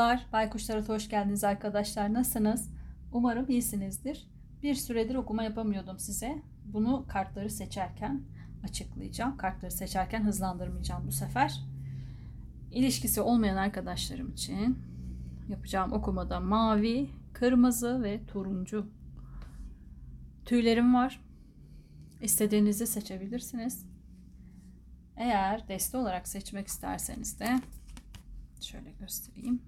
Merhabalar, Baykuşlara hoş geldiniz arkadaşlar. Nasılsınız? Umarım iyisinizdir. Bir süredir okuma yapamıyordum size. Bunu kartları seçerken açıklayacağım. Kartları seçerken hızlandırmayacağım bu sefer. İlişkisi olmayan arkadaşlarım için yapacağım okumada mavi, kırmızı ve turuncu tüylerim var. İstediğinizi seçebilirsiniz. Eğer deste olarak seçmek isterseniz de Şöyle göstereyim.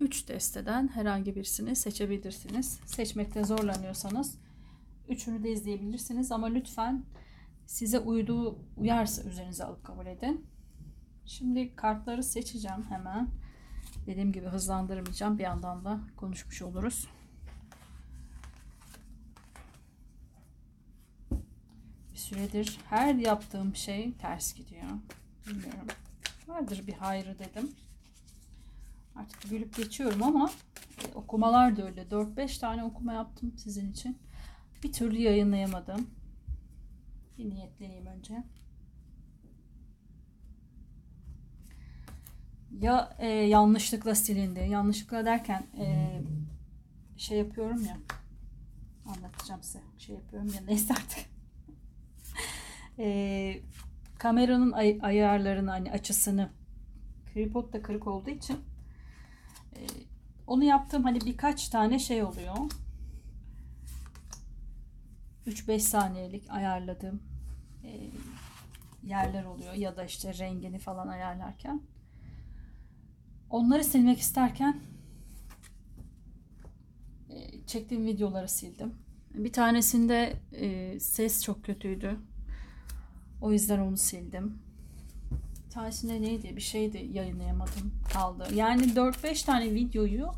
3 desteden herhangi birisini seçebilirsiniz. Seçmekte zorlanıyorsanız üçünü de izleyebilirsiniz ama lütfen size uyduğu uyarsa üzerinize alıp kabul edin. Şimdi kartları seçeceğim hemen. Dediğim gibi hızlandırmayacağım. Bir yandan da konuşmuş oluruz. Bir süredir her yaptığım şey ters gidiyor. Bilmiyorum. Vardır bir hayrı dedim. Artık gülüp geçiyorum ama okumalar da öyle. 4-5 tane okuma yaptım sizin için. Bir türlü yayınlayamadım. Bir niyetleneyim önce. Ya e, yanlışlıkla silindi. Yanlışlıkla derken e, şey yapıyorum ya. Anlatacağım size. Şey yapıyorum ya neyse artık. e, kameranın ay- ayarlarını hani açısını tripod da kırık olduğu için onu yaptığım hani birkaç tane şey oluyor. 3-5 saniyelik ayarladığım e, yerler oluyor ya da işte rengini falan ayarlarken onları silmek isterken e, çektiğim videoları sildim. Bir tanesinde e, ses çok kötüydü. O yüzden onu sildim. Tanesinde neydi bir şeydi yayınlayamadım kaldı. Yani 4-5 tane videoyu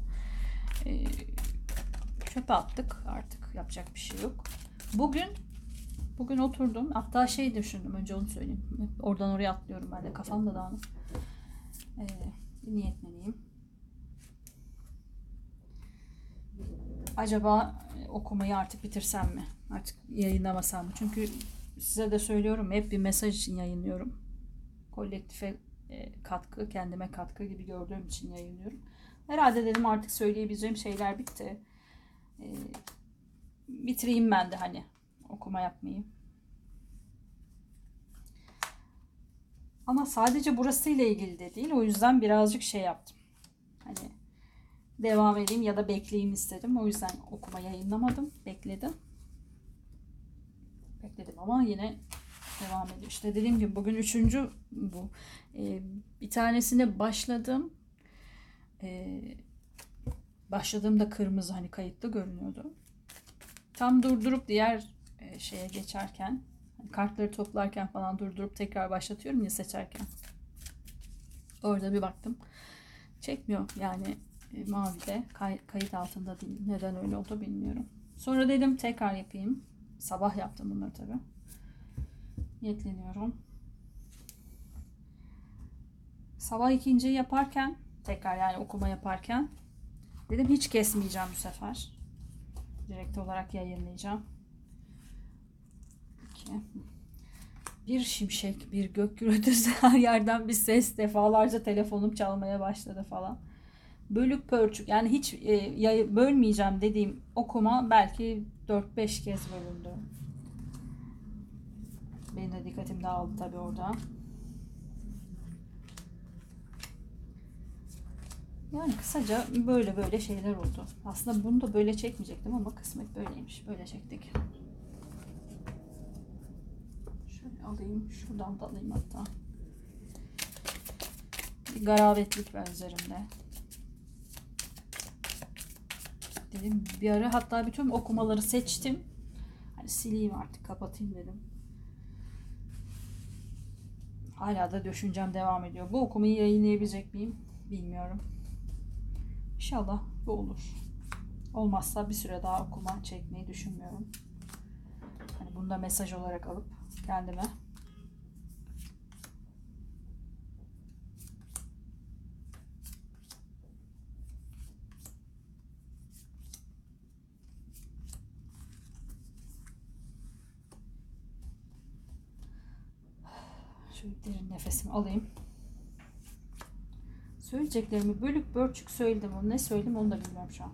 e, çöpe attık artık yapacak bir şey yok. Bugün bugün oturdum hatta şey düşündüm önce onu söyleyeyim. Oradan oraya atlıyorum ben de kafamda dağınık. E, niyetleneyim. Acaba okumayı artık bitirsem mi? Artık yayınlamasam mı? Çünkü size de söylüyorum hep bir mesaj için yayınlıyorum. Kolektife e, katkı, kendime katkı gibi gördüğüm için yayınlıyorum. Herhalde dedim artık söyleyebileceğim şeyler bitti. E, bitireyim ben de hani okuma yapmayı. Ama sadece burasıyla ilgili de değil. O yüzden birazcık şey yaptım. Hani devam edeyim ya da bekleyeyim istedim. O yüzden okuma yayınlamadım. Bekledim bekledim ama yine devam ediyor. İşte dediğim gibi bugün üçüncü bu. Ee, bir tanesine başladım. Ee, başladığımda kırmızı hani kayıtlı görünüyordu. Tam durdurup diğer e, şeye geçerken hani kartları toplarken falan durdurup tekrar başlatıyorum ya seçerken. Orada bir baktım. Çekmiyor yani e, mavide kay, kayıt altında değil. Neden öyle oldu bilmiyorum. Sonra dedim tekrar yapayım. Sabah yaptım bunları tabi. Niyetleniyorum. Sabah ikinciyi yaparken tekrar yani okuma yaparken dedim hiç kesmeyeceğim bu sefer. Direkt olarak yayınlayacağım. İki. Bir şimşek, bir gök gürültüsü her yerden bir ses defalarca telefonum çalmaya başladı falan. Bölük pörçük yani hiç e, bölmeyeceğim dediğim okuma belki 4-5 kez bölündü. Benim de dikkatim dağıldı tabii orada. Yani kısaca böyle böyle şeyler oldu. Aslında bunu da böyle çekmeyecektim ama kısmet böyleymiş. Böyle çektik. Şöyle alayım. Şuradan da alayım hatta. Bir garavetlik var üzerimde. Dedim bir ara hatta bütün okumaları seçtim. Hani sileyim artık kapatayım dedim. Hala da düşüncem devam ediyor. Bu okumayı yayınlayabilecek miyim bilmiyorum. İnşallah bu olur. Olmazsa bir süre daha okuma çekmeyi düşünmüyorum. Hani bunu da mesaj olarak alıp kendime Şöyle derin nefesimi alayım. Söyleyeceklerimi bölük bölçük söyledim. Onu ne söyledim onu da bilmiyorum şu an.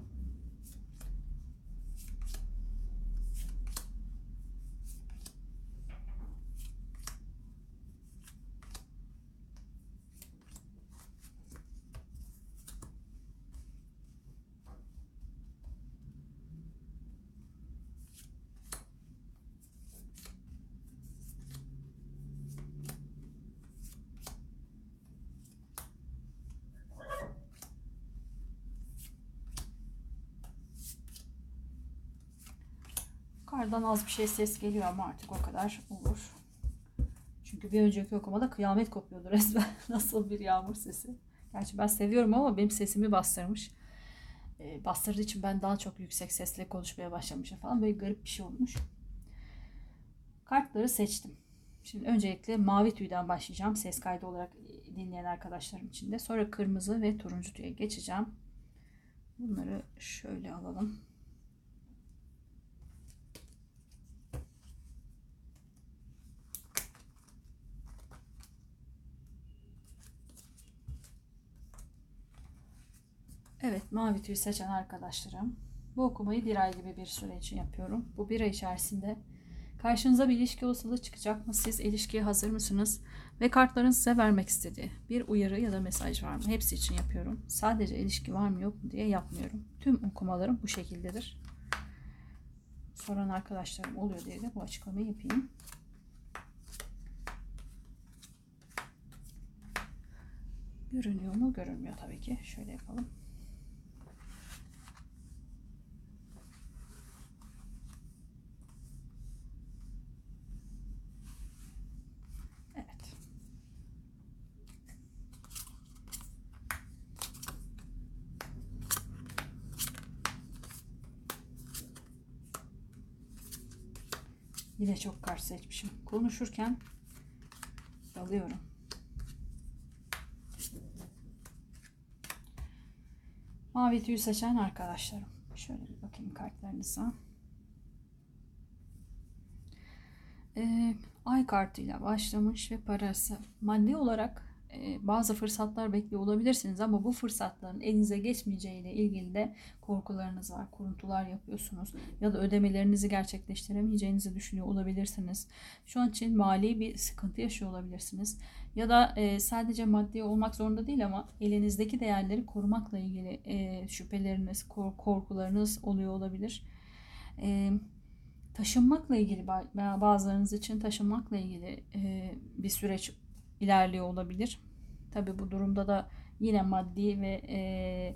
Kardan az bir şey ses geliyor ama artık o kadar olur. Çünkü bir önceki okumada kıyamet kopuyordu resmen. Nasıl bir yağmur sesi. Gerçi ben seviyorum ama benim sesimi bastırmış. E, bastırdığı için ben daha çok yüksek sesle konuşmaya başlamışım falan. Böyle garip bir şey olmuş. Kartları seçtim. Şimdi öncelikle mavi tüyden başlayacağım. Ses kaydı olarak dinleyen arkadaşlarım için de. Sonra kırmızı ve turuncu tüye geçeceğim. Bunları şöyle alalım. Evet, mavi tüy seçen arkadaşlarım. Bu okumayı bir ay gibi bir süre için yapıyorum. Bu bir ay içerisinde karşınıza bir ilişki olasılığı çıkacak mı? Siz ilişkiye hazır mısınız? Ve kartların size vermek istediği bir uyarı ya da mesaj var mı? Hepsi için yapıyorum. Sadece ilişki var mı yok mu diye yapmıyorum. Tüm okumalarım bu şekildedir. Soran arkadaşlarım oluyor diye de bu açıklamayı yapayım. Görünüyor mu? Görünmüyor tabii ki. Şöyle yapalım. Evet. Yine çok kart seçmişim. Konuşurken dalıyorum. Mavi tüyü seçen arkadaşlarım. Şöyle bir bakayım kartlarınıza. Ee, ay kartıyla başlamış ve parası. Maddi olarak bazı fırsatlar bekliyor olabilirsiniz ama bu fırsatların elinize geçmeyeceğiyle ilgili de korkularınız var. Kuruntular yapıyorsunuz ya da ödemelerinizi gerçekleştiremeyeceğinizi düşünüyor olabilirsiniz. Şu an için mali bir sıkıntı yaşıyor olabilirsiniz. Ya da sadece maddi olmak zorunda değil ama elinizdeki değerleri korumakla ilgili şüpheleriniz, korkularınız oluyor olabilir. Taşınmakla ilgili bazılarınız için taşınmakla ilgili bir süreç ilerliyor olabilir. Tabi bu durumda da yine maddi ve e,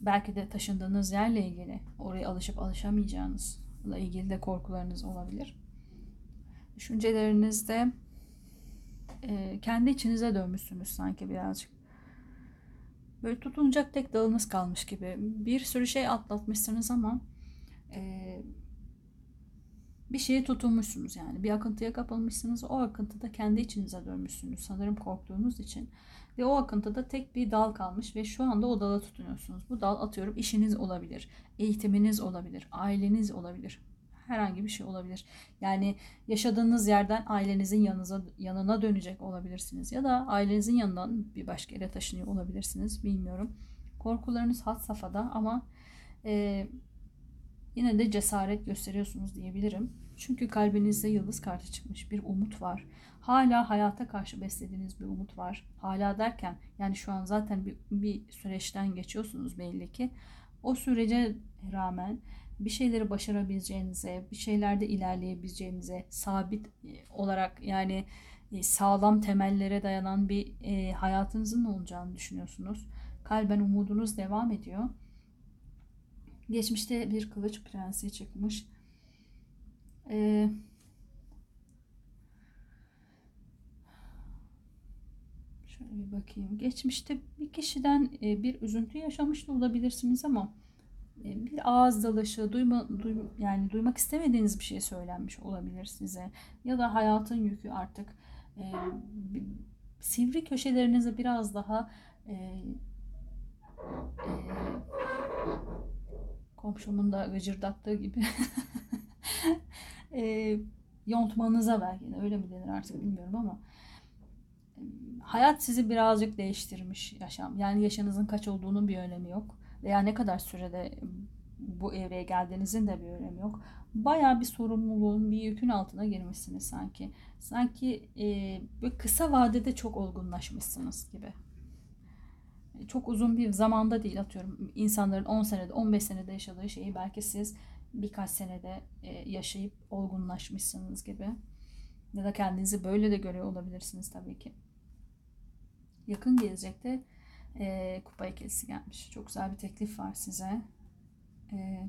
belki de taşındığınız yerle ilgili oraya alışıp alışamayacağınızla ilgili de korkularınız olabilir. Düşüncelerinizde e, kendi içinize dönmüşsünüz sanki birazcık. Böyle tutunacak tek dalınız kalmış gibi. Bir sürü şey atlatmışsınız ama e, bir şeye tutunmuşsunuz yani. Bir akıntıya kapılmışsınız. O akıntıda kendi içinize dönmüşsünüz. Sanırım korktuğunuz için. Ve o akıntıda tek bir dal kalmış ve şu anda o dala tutunuyorsunuz. Bu dal atıyorum işiniz olabilir, eğitiminiz olabilir, aileniz olabilir. Herhangi bir şey olabilir. Yani yaşadığınız yerden ailenizin yanınıza, yanına dönecek olabilirsiniz. Ya da ailenizin yanından bir başka yere taşınıyor olabilirsiniz. Bilmiyorum. Korkularınız had safhada ama e, yine de cesaret gösteriyorsunuz diyebilirim. Çünkü kalbinizde yıldız kartı çıkmış bir umut var. Hala hayata karşı beslediğiniz bir umut var. Hala derken yani şu an zaten bir, bir süreçten geçiyorsunuz belli ki. O sürece rağmen bir şeyleri başarabileceğinize, bir şeylerde ilerleyebileceğinize, sabit e, olarak yani e, sağlam temellere dayanan bir e, hayatınızın olacağını düşünüyorsunuz. Kalben umudunuz devam ediyor. Geçmişte bir kılıç prensi çıkmış. Ee, şöyle bir bakayım. Geçmişte bir kişiden e, bir üzüntü yaşamış da olabilirsiniz ama e, bir ağız dalaşı, duyma, duy, yani duymak istemediğiniz bir şey söylenmiş olabilir size. Ya da hayatın yükü artık e, sivri köşelerinizi biraz daha e, e, komşumun da gıcırdattığı gibi e, yontmanıza belki de öyle mi denir artık bilmiyorum ama hayat sizi birazcık değiştirmiş yaşam. Yani yaşınızın kaç olduğunun bir önemi yok. Veya ne kadar sürede bu evreye geldiğinizin de bir önemi yok. Bayağı bir sorumluluğun, bir yükün altına girmişsiniz sanki. Sanki e, kısa vadede çok olgunlaşmışsınız gibi. Çok uzun bir zamanda değil atıyorum. insanların 10 senede, 15 senede yaşadığı şeyi belki siz birkaç senede e, yaşayıp olgunlaşmışsınız gibi. Ya da kendinizi böyle de görüyor olabilirsiniz tabii ki. Yakın gelecekte e, kupa ikilisi gelmiş. Çok güzel bir teklif var size. E,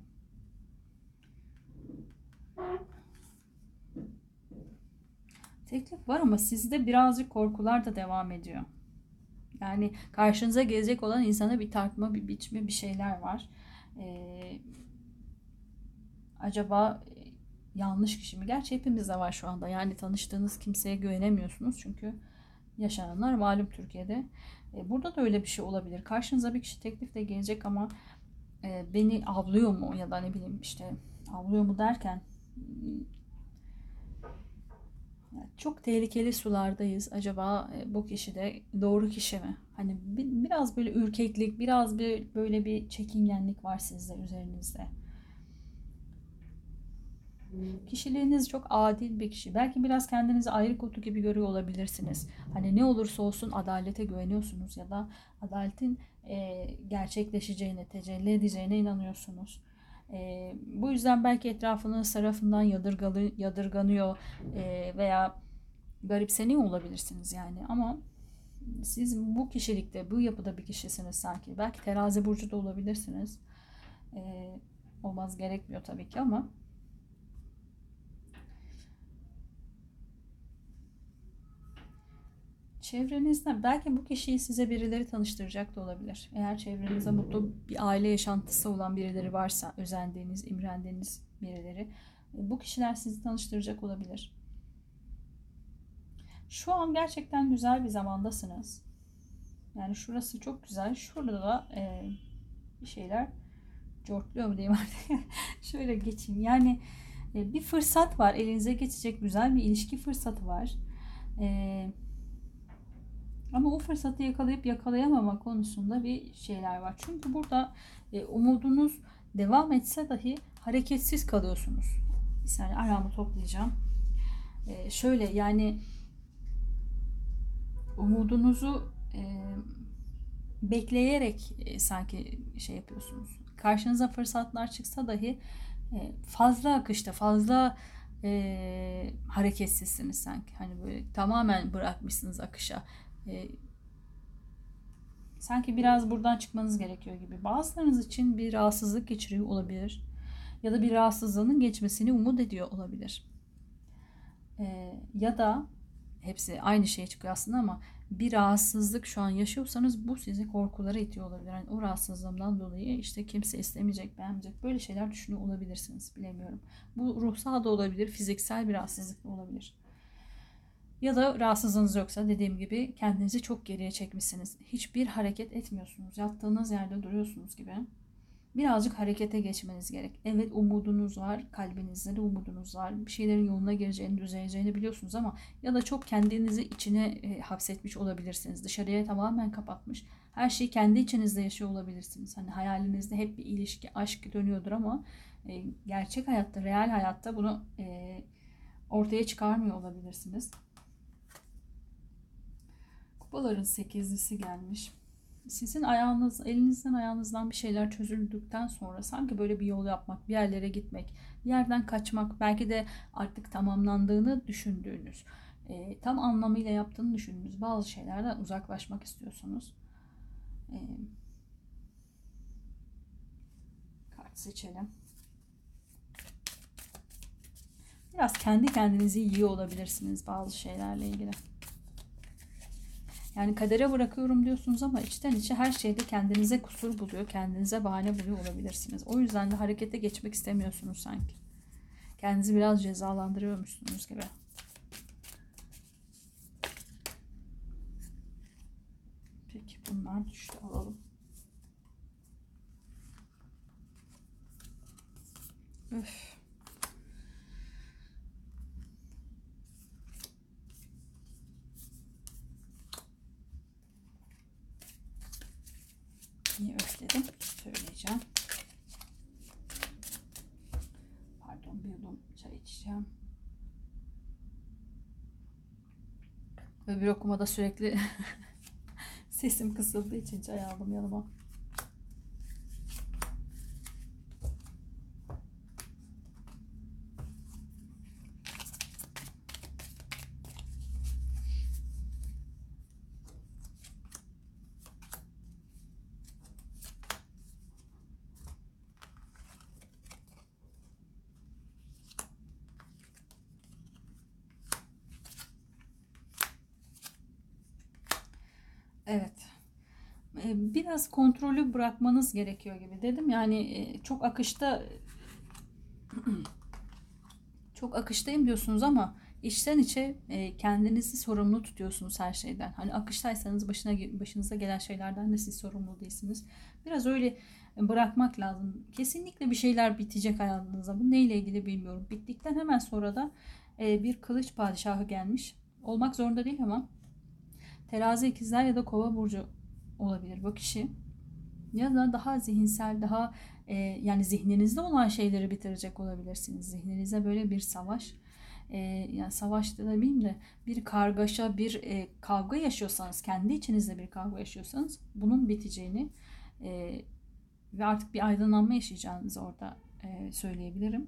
teklif var ama sizde birazcık korkular da devam ediyor. Yani karşınıza gelecek olan insana bir tartma, bir biçme, bir şeyler var. Ee, acaba yanlış kişi mi? Gerçi hepimizde var şu anda. Yani tanıştığınız kimseye güvenemiyorsunuz çünkü yaşananlar malum Türkiye'de. E, burada da öyle bir şey olabilir. Karşınıza bir kişi teklifle gelecek ama e, beni avlıyor mu ya da ne bileyim işte avlıyor mu derken çok tehlikeli sulardayız. Acaba e, bu kişi de doğru kişi mi? Hani biraz böyle ürkeklik, biraz bir böyle bir çekingenlik var sizde üzerinizde. Kişiliğiniz çok adil bir kişi. Belki biraz kendinizi ayrı kutu gibi görüyor olabilirsiniz. Hani ne olursa olsun adalete güveniyorsunuz ya da adaletin e, gerçekleşeceğine, tecelli edeceğine inanıyorsunuz. E, bu yüzden belki etrafınız tarafından yadırgalı, yadırganıyor e, veya garipseniyor olabilirsiniz yani. Ama siz bu kişilikte, bu yapıda bir kişisiniz sanki. Belki terazi burcu da olabilirsiniz. E, olmaz gerekmiyor tabii ki ama Çevrenizde belki bu kişiyi size birileri tanıştıracak da olabilir. Eğer çevrenizde mutlu bir aile yaşantısı olan birileri varsa, özendiğiniz, imrendiğiniz birileri, e, bu kişiler sizi tanıştıracak olabilir. Şu an gerçekten güzel bir zamandasınız. Yani şurası çok güzel. Şurada da e, bir şeyler cortluyor mu diyeyim artık. Şöyle geçeyim. Yani e, bir fırsat var. Elinize geçecek güzel bir ilişki fırsatı var. Eee ama o fırsatı yakalayıp yakalayamama konusunda bir şeyler var. Çünkü burada e, umudunuz devam etse dahi hareketsiz kalıyorsunuz. Bir saniye aramı toplayacağım. E, şöyle yani umudunuzu e, bekleyerek e, sanki şey yapıyorsunuz. Karşınıza fırsatlar çıksa dahi e, fazla akışta, fazla e, hareketsizsiniz sanki. Hani böyle tamamen bırakmışsınız akışa e, sanki biraz buradan çıkmanız gerekiyor gibi. Bazılarınız için bir rahatsızlık geçiriyor olabilir. Ya da bir rahatsızlığının geçmesini umut ediyor olabilir. E, ya da hepsi aynı şeye çıkıyor aslında ama bir rahatsızlık şu an yaşıyorsanız bu sizi korkulara itiyor olabilir. Yani o rahatsızlığımdan dolayı işte kimse istemeyecek, beğenmeyecek böyle şeyler düşünüyor olabilirsiniz. Bilemiyorum. Bu ruhsal da olabilir, fiziksel bir rahatsızlık da olabilir. Ya da rahatsızlığınız yoksa dediğim gibi kendinizi çok geriye çekmişsiniz. Hiçbir hareket etmiyorsunuz. Yattığınız yerde duruyorsunuz gibi. Birazcık harekete geçmeniz gerek. Evet umudunuz var. Kalbinizde de umudunuz var. Bir şeylerin yoluna gireceğini, düzeleceğini biliyorsunuz ama ya da çok kendinizi içine e, hapsetmiş olabilirsiniz. Dışarıya tamamen kapatmış. Her şeyi kendi içinizde yaşıyor olabilirsiniz. Hani hayalinizde hep bir ilişki, aşk dönüyordur ama e, gerçek hayatta, real hayatta bunu e, ortaya çıkarmıyor olabilirsiniz. Kupaların sekizlisi gelmiş. Sizin ayağınız, elinizden ayağınızdan bir şeyler çözüldükten sonra sanki böyle bir yol yapmak, bir yerlere gitmek, bir yerden kaçmak, belki de artık tamamlandığını düşündüğünüz, e, tam anlamıyla yaptığını düşündüğünüz bazı şeylerden uzaklaşmak istiyorsunuz. E, kart seçelim. Biraz kendi kendinizi yiyor olabilirsiniz bazı şeylerle ilgili. Yani kadere bırakıyorum diyorsunuz ama içten içe her şeyde kendinize kusur buluyor, kendinize bahane buluyor olabilirsiniz. O yüzden de harekete geçmek istemiyorsunuz sanki. Kendinizi biraz cezalandırıyormuşsunuz gibi. Peki bunlar düştü alalım. Öf. istedim. Söyleyeceğim. Pardon bir yudum çay içeceğim. Öbür okumada sürekli sesim kısıldığı için çay aldım yanıma. Biraz kontrolü bırakmanız gerekiyor gibi dedim. Yani e, çok akışta çok akıştayım diyorsunuz ama içten içe e, kendinizi sorumlu tutuyorsunuz her şeyden. Hani akıştaysanız başına başınıza gelen şeylerden de siz sorumlu değilsiniz. Biraz öyle bırakmak lazım. Kesinlikle bir şeyler bitecek hayatınızda. Bu neyle ilgili bilmiyorum. Bittikten hemen sonra da e, bir kılıç padişahı gelmiş. Olmak zorunda değil ama terazi ikizler ya da kova burcu olabilir bu kişi. Ya da daha zihinsel, daha e, yani zihninizde olan şeyleri bitirecek olabilirsiniz. Zihninize böyle bir savaş, e, yani savaş da demeyeyim de bir kargaşa, bir e, kavga yaşıyorsanız, kendi içinizde bir kavga yaşıyorsanız bunun biteceğini e, ve artık bir aydınlanma yaşayacağınızı orada e, söyleyebilirim.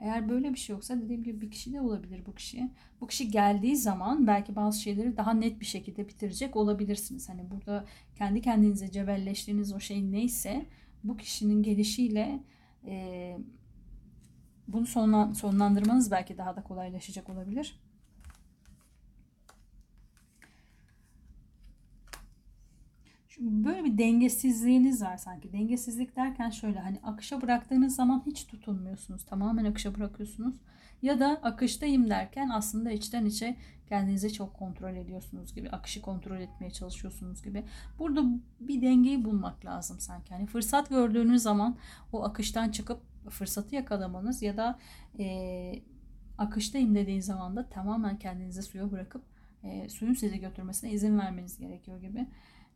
Eğer böyle bir şey yoksa dediğim gibi bir kişi de olabilir bu kişi. Bu kişi geldiği zaman belki bazı şeyleri daha net bir şekilde bitirecek olabilirsiniz. Hani burada kendi kendinize cebelleştiğiniz o şey neyse bu kişinin gelişiyle e, bunu sonlan, sonlandırmanız belki daha da kolaylaşacak olabilir. Böyle bir dengesizliğiniz var sanki. Dengesizlik derken şöyle hani akışa bıraktığınız zaman hiç tutunmuyorsunuz. Tamamen akışa bırakıyorsunuz. Ya da akıştayım derken aslında içten içe kendinizi çok kontrol ediyorsunuz gibi. Akışı kontrol etmeye çalışıyorsunuz gibi. Burada bir dengeyi bulmak lazım sanki. Hani fırsat gördüğünüz zaman o akıştan çıkıp fırsatı yakalamanız ya da e, akıştayım dediğiniz zaman da tamamen kendinizi suya bırakıp e, suyun sizi götürmesine izin vermeniz gerekiyor gibi.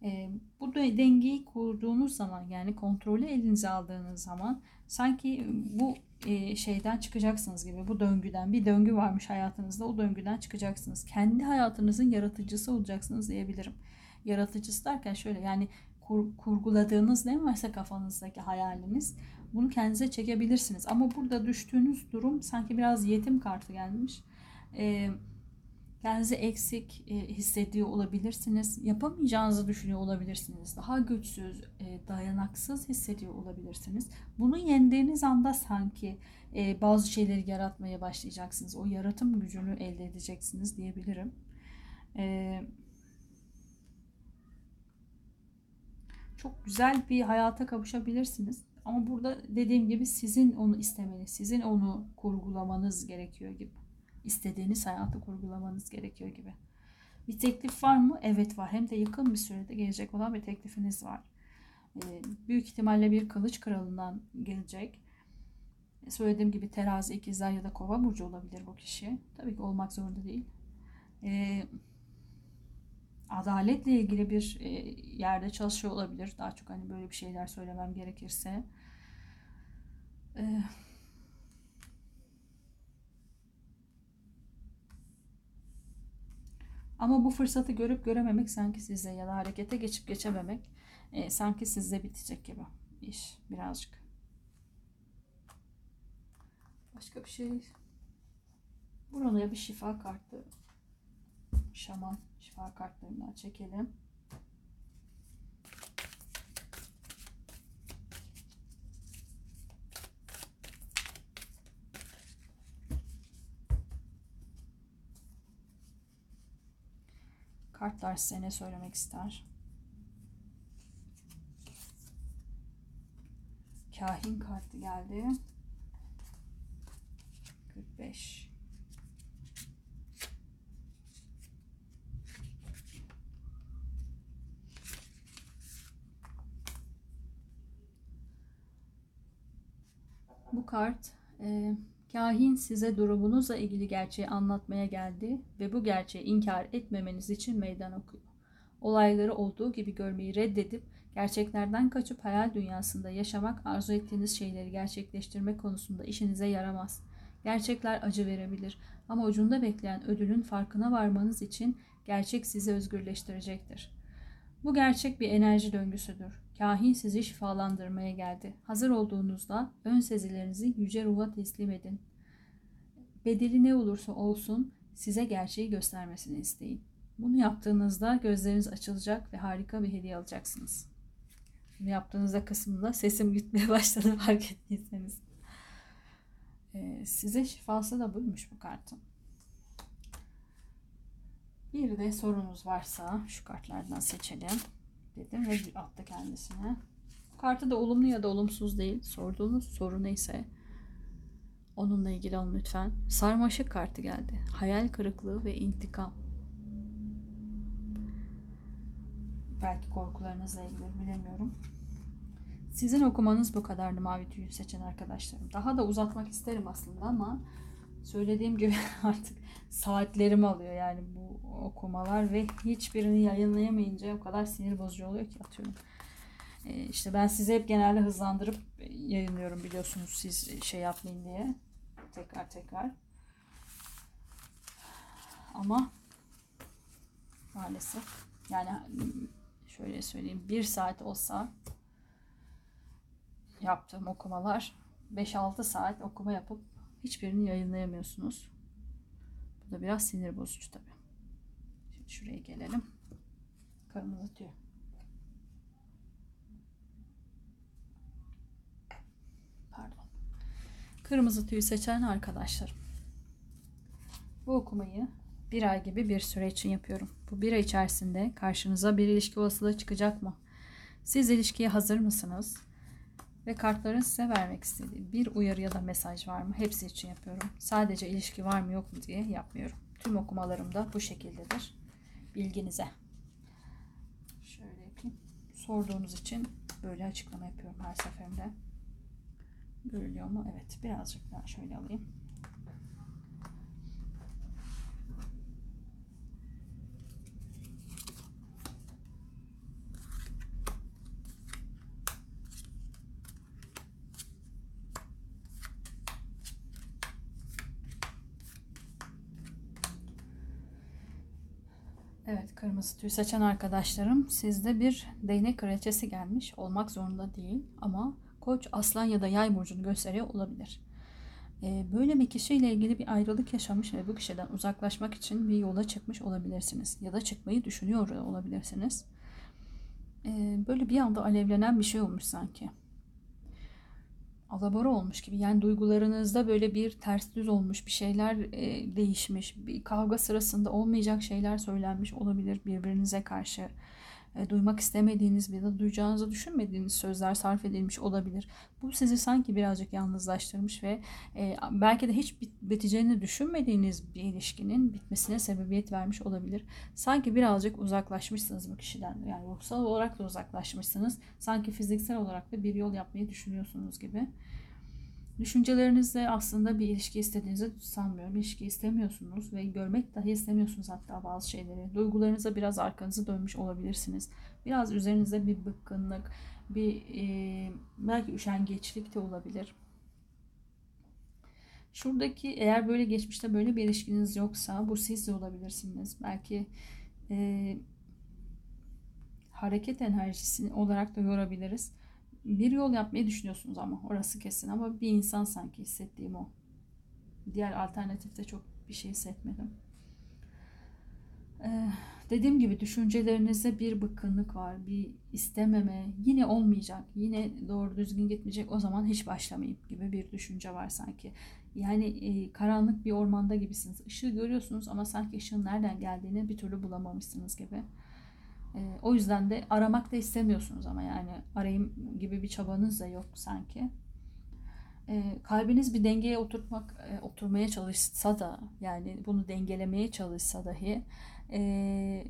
E, bu dengeyi kurduğunuz zaman yani kontrolü elinize aldığınız zaman sanki bu e, şeyden çıkacaksınız gibi bu döngüden bir döngü varmış hayatınızda o döngüden çıkacaksınız. Kendi hayatınızın yaratıcısı olacaksınız diyebilirim. Yaratıcısı derken şöyle yani kur, kurguladığınız ne varsa kafanızdaki hayaliniz bunu kendinize çekebilirsiniz. Ama burada düştüğünüz durum sanki biraz yetim kartı gelmiş. Eee kendinizi eksik e, hissediyor olabilirsiniz. Yapamayacağınızı düşünüyor olabilirsiniz. Daha güçsüz, e, dayanaksız hissediyor olabilirsiniz. Bunu yendiğiniz anda sanki e, bazı şeyleri yaratmaya başlayacaksınız. O yaratım gücünü elde edeceksiniz diyebilirim. Çok güzel bir hayata kavuşabilirsiniz. Ama burada dediğim gibi sizin onu istemeniz, sizin onu kurgulamanız gerekiyor gibi istediğiniz hayatı kurgulamanız gerekiyor gibi. Bir teklif var mı? Evet var. Hem de yakın bir sürede gelecek olan bir teklifiniz var. Ee, büyük ihtimalle bir kılıç kralından gelecek. Söylediğim gibi terazi, ikizler ya da kova burcu olabilir bu kişi. Tabii ki olmak zorunda değil. Ee, adaletle ilgili bir e, yerde çalışıyor olabilir. Daha çok hani böyle bir şeyler söylemem gerekirse. Ee, Ama bu fırsatı görüp görememek sanki sizde ya da harekete geçip geçememek e, sanki sizde bitecek gibi iş birazcık. Başka bir şey. Buraya bir şifa kartı. Şaman şifa kartlarından çekelim. Kartlar size ne söylemek ister? Kahin kartı geldi. 45. Bu kart e, Kahin size durumunuzla ilgili gerçeği anlatmaya geldi ve bu gerçeği inkar etmemeniz için meydan okuyor. Olayları olduğu gibi görmeyi reddedip gerçeklerden kaçıp hayal dünyasında yaşamak arzu ettiğiniz şeyleri gerçekleştirme konusunda işinize yaramaz. Gerçekler acı verebilir ama ucunda bekleyen ödülün farkına varmanız için gerçek sizi özgürleştirecektir. Bu gerçek bir enerji döngüsüdür. Kahin sizi şifalandırmaya geldi. Hazır olduğunuzda ön sezilerinizi yüce ruha teslim edin. Bedeli ne olursa olsun size gerçeği göstermesini isteyin. Bunu yaptığınızda gözleriniz açılacak ve harika bir hediye alacaksınız. Bunu yaptığınızda kısmında sesim gitmeye başladı fark ettiyseniz. Ee, size şifası da buymuş bu kartın. Bir de sorunuz varsa şu kartlardan seçelim dedim ve attı kendisine. Kartı da olumlu ya da olumsuz değil. Sorduğunuz soru neyse onunla ilgili alın lütfen. Sarmaşık kartı geldi. Hayal kırıklığı ve intikam. Belki korkularınızla ilgili bilemiyorum. Sizin okumanız bu kadardı mavi tüyü seçen arkadaşlarım. Daha da uzatmak isterim aslında ama söylediğim gibi artık saatlerimi alıyor yani bu okumalar ve hiçbirini yayınlayamayınca o kadar sinir bozucu oluyor ki atıyorum. Ee, işte ben size hep genelde hızlandırıp yayınlıyorum biliyorsunuz siz şey yapmayın diye. Tekrar tekrar. Ama maalesef yani şöyle söyleyeyim bir saat olsa yaptığım okumalar 5-6 saat okuma yapıp hiçbirini yayınlayamıyorsunuz. Bu da biraz sinir bozucu tabi. Şimdi şuraya gelelim. Kırmızı tüy. Pardon. Kırmızı tüyü seçen arkadaşlarım. Bu okumayı bir ay gibi bir süre için yapıyorum. Bu bir ay içerisinde karşınıza bir ilişki olasılığı çıkacak mı? Siz ilişkiye hazır mısınız? Ve kartların size vermek istediği bir uyarı ya da mesaj var mı? Hepsi için yapıyorum. Sadece ilişki var mı yok mu diye yapmıyorum. Tüm okumalarım da bu şekildedir. Bilginize. Şöyle yapayım. Sorduğunuz için böyle açıklama yapıyorum her seferinde. Görülüyor mu? Evet. Birazcık daha şöyle alayım. Kırmızı tüy seçen arkadaşlarım sizde bir değnek kraliçesi gelmiş olmak zorunda değil ama koç aslan ya da yay burcunu gösteriyor olabilir. Ee, böyle bir kişiyle ilgili bir ayrılık yaşamış ve bu kişiden uzaklaşmak için bir yola çıkmış olabilirsiniz ya da çıkmayı düşünüyor olabilirsiniz. Ee, böyle bir anda alevlenen bir şey olmuş sanki alabora olmuş gibi. Yani duygularınızda böyle bir ters düz olmuş bir şeyler e, değişmiş. Bir kavga sırasında olmayacak şeyler söylenmiş olabilir birbirinize karşı. E, duymak istemediğiniz ya da duyacağınızı düşünmediğiniz sözler sarf edilmiş olabilir. Bu sizi sanki birazcık yalnızlaştırmış ve e, belki de hiç bit- biteceğini düşünmediğiniz bir ilişkinin bitmesine sebebiyet vermiş olabilir. Sanki birazcık uzaklaşmışsınız bu kişiden. Yani ruhsal olarak da uzaklaşmışsınız. Sanki fiziksel olarak da bir yol yapmayı düşünüyorsunuz gibi. Düşüncelerinizle aslında bir ilişki istediğinizi sanmıyorum. İlişki istemiyorsunuz ve görmek dahi istemiyorsunuz hatta bazı şeyleri. Duygularınıza biraz arkanızı dönmüş olabilirsiniz. Biraz üzerinize bir bıkkınlık, bir e, belki üşengeçlik de olabilir. Şuradaki eğer böyle geçmişte böyle bir ilişkiniz yoksa bu siz de olabilirsiniz. Belki e, hareket enerjisi olarak da yorabiliriz bir yol yapmayı düşünüyorsunuz ama orası kesin ama bir insan sanki hissettiğim o. Diğer alternatifte çok bir şey hissetmedim. Ee, dediğim gibi düşüncelerinizde bir bıkkınlık var, bir istememe, yine olmayacak, yine doğru düzgün gitmeyecek o zaman hiç başlamayayım gibi bir düşünce var sanki. Yani e, karanlık bir ormanda gibisiniz. Işığı görüyorsunuz ama sanki ışığın nereden geldiğini bir türlü bulamamışsınız gibi. E, o yüzden de aramak da istemiyorsunuz ama yani arayayım gibi bir çabanız da yok sanki. E, kalbiniz bir dengeye oturtmak, e, oturmaya çalışsa da yani bunu dengelemeye çalışsa dahi e,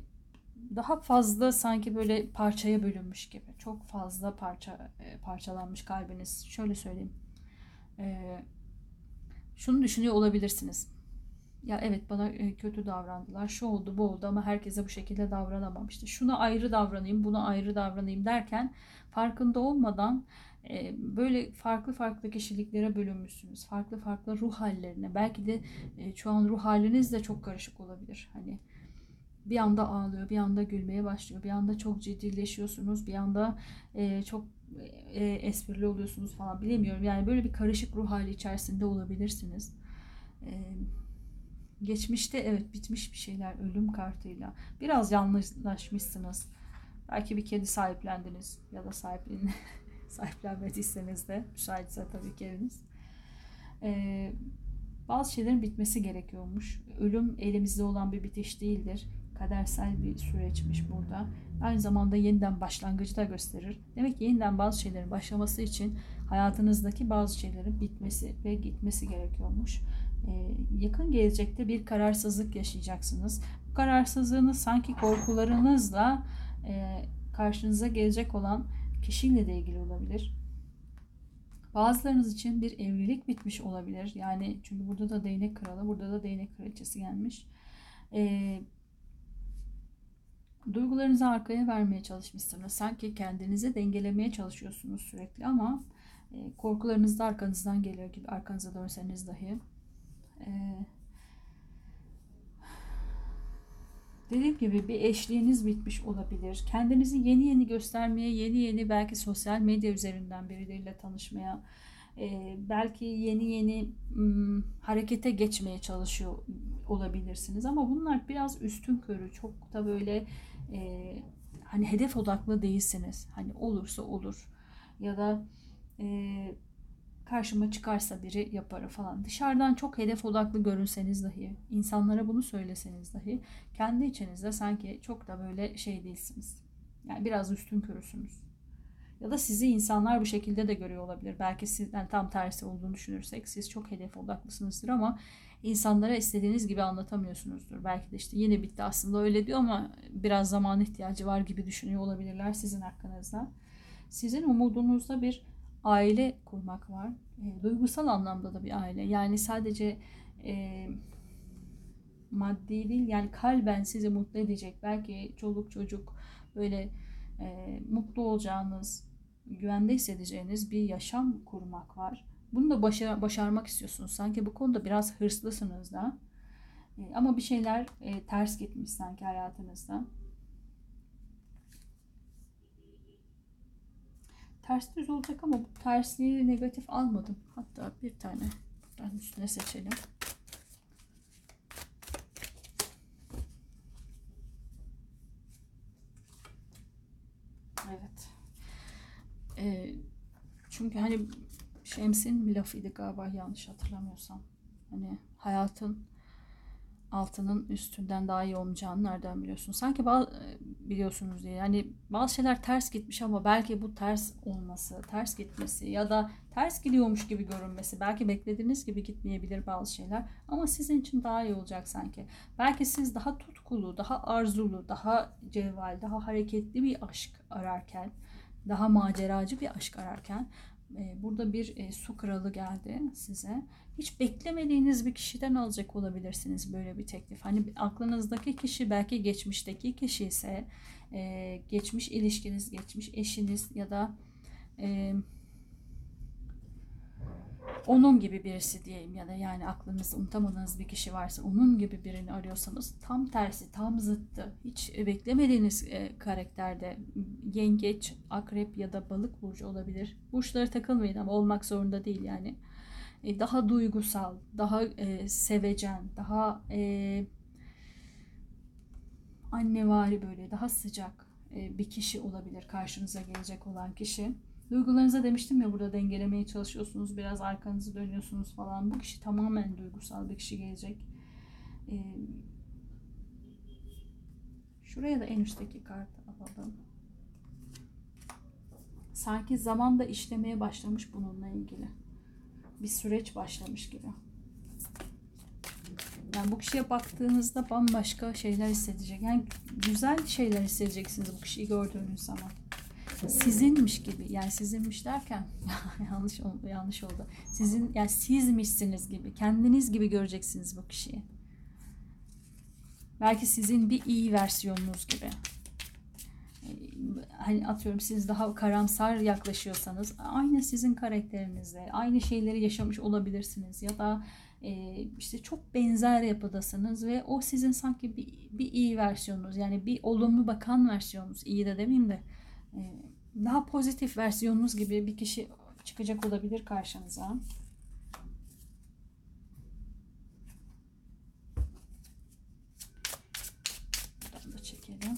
daha fazla sanki böyle parçaya bölünmüş gibi. Çok fazla parça e, parçalanmış kalbiniz. Şöyle söyleyeyim. E, şunu düşünüyor olabilirsiniz. Ya evet bana e, kötü davrandılar, şu oldu bu oldu ama herkese bu şekilde davranamam. İşte şuna ayrı davranayım, buna ayrı davranayım derken farkında olmadan e, böyle farklı farklı kişiliklere bölünmüşsünüz. Farklı farklı ruh hallerine. Belki de e, şu an ruh haliniz de çok karışık olabilir. Hani bir anda ağlıyor, bir anda gülmeye başlıyor, bir anda çok ciddileşiyorsunuz, bir anda çok esprili oluyorsunuz falan bilemiyorum. Yani böyle bir karışık ruh hali içerisinde olabilirsiniz. Geçmişte evet bitmiş bir şeyler ölüm kartıyla. Biraz yalnızlaşmışsınız. Belki bir kedi sahiplendiniz ya da sahiplen sahiplenmediyseniz de müsaitse tabii ki eviniz. Ee, bazı şeylerin bitmesi gerekiyormuş. Ölüm elimizde olan bir bitiş değildir. Kadersel bir süreçmiş burada. Aynı zamanda yeniden başlangıcı da gösterir. Demek ki yeniden bazı şeylerin başlaması için hayatınızdaki bazı şeylerin bitmesi ve gitmesi gerekiyormuş. Ee, yakın gelecekte bir kararsızlık yaşayacaksınız. Bu kararsızlığınız sanki korkularınızla e, karşınıza gelecek olan kişiyle de ilgili olabilir. Bazılarınız için bir evlilik bitmiş olabilir. Yani çünkü burada da değnek kralı, burada da değnek kraliçesi gelmiş. E, duygularınızı arkaya vermeye çalışmışsınız. Sanki kendinizi dengelemeye çalışıyorsunuz sürekli ama e, korkularınız da arkanızdan geliyor gibi arkanıza dönseniz dahi. Ee, dediğim gibi bir eşliğiniz bitmiş olabilir. Kendinizi yeni yeni göstermeye, yeni yeni belki sosyal medya üzerinden birileriyle tanışmaya, e, belki yeni yeni m, harekete geçmeye çalışıyor olabilirsiniz. Ama bunlar biraz üstün körü, çok da böyle e, hani hedef odaklı değilsiniz. Hani olursa olur ya da e, karşıma çıkarsa biri yaparı falan. Dışarıdan çok hedef odaklı görünseniz dahi, insanlara bunu söyleseniz dahi kendi içinizde sanki çok da böyle şey değilsiniz. Yani biraz üstün körüsünüz. Ya da sizi insanlar bu şekilde de görüyor olabilir. Belki sizden tam tersi olduğunu düşünürsek siz çok hedef odaklısınızdır ama insanlara istediğiniz gibi anlatamıyorsunuzdur. Belki de işte yine bitti aslında öyle diyor ama biraz zaman ihtiyacı var gibi düşünüyor olabilirler sizin hakkınızda. Sizin umudunuzda bir aile kurmak var. E, duygusal anlamda da bir aile. Yani sadece e, maddi değil yani kalben sizi mutlu edecek. Belki çoluk çocuk böyle e, mutlu olacağınız, güvende hissedeceğiniz bir yaşam kurmak var. Bunu da başar, başarmak istiyorsunuz. Sanki bu konuda biraz hırslısınız da. E, ama bir şeyler e, ters gitmiş sanki hayatınızda. Ters düz olacak ama bu tersliği negatif almadım. Hatta bir tane buradan üstüne seçelim. Evet. Ee, çünkü hani Şems'in bir lafıydı galiba yanlış hatırlamıyorsam. Hani hayatın altının üstünden daha iyi olmayacağını nereden biliyorsun? Sanki bazı, biliyorsunuz diye. Yani bazı şeyler ters gitmiş ama belki bu ters olması, ters gitmesi ya da ters gidiyormuş gibi görünmesi. Belki beklediğiniz gibi gitmeyebilir bazı şeyler ama sizin için daha iyi olacak sanki. Belki siz daha tutkulu, daha arzulu, daha cevval, daha hareketli bir aşk ararken, daha maceracı bir aşk ararken e, burada bir e, su kralı geldi size. Hiç beklemediğiniz bir kişiden alacak olabilirsiniz böyle bir teklif. Hani aklınızdaki kişi belki geçmişteki kişi ise e, geçmiş ilişkiniz, geçmiş eşiniz ya da onun gibi birisi diyeyim ya da yani aklınızda unutamadığınız bir kişi varsa onun gibi birini arıyorsanız tam tersi, tam zıttı. Hiç beklemediğiniz e, karakterde yengeç, akrep ya da balık burcu olabilir. Burçlara takılmayın ama olmak zorunda değil yani. E, daha duygusal, daha e, sevecen, daha e, annevari böyle daha sıcak e, bir kişi olabilir karşınıza gelecek olan kişi. Duygularınıza demiştim ya burada dengelemeye çalışıyorsunuz. Biraz arkanızı dönüyorsunuz falan. Bu kişi tamamen duygusal bir kişi gelecek. Ee, şuraya da en üstteki kartı alalım. Sanki zaman da işlemeye başlamış bununla ilgili. Bir süreç başlamış gibi. Yani bu kişiye baktığınızda bambaşka şeyler hissedecek. Yani güzel şeyler hissedeceksiniz bu kişiyi gördüğünüz zaman sizinmiş gibi yani sizinmiş derken yanlış oldu yanlış oldu. Sizin yani sizmişsiniz gibi kendiniz gibi göreceksiniz bu kişiyi. Belki sizin bir iyi versiyonunuz gibi. E, hani atıyorum siz daha karamsar yaklaşıyorsanız aynı sizin karakterinizle aynı şeyleri yaşamış olabilirsiniz ya da e, işte çok benzer yapıdasınız ve o sizin sanki bir, bir iyi versiyonunuz yani bir olumlu bakan versiyonunuz iyi de demeyeyim de daha pozitif versiyonunuz gibi bir kişi çıkacak olabilir karşınıza. Buradan da çekelim.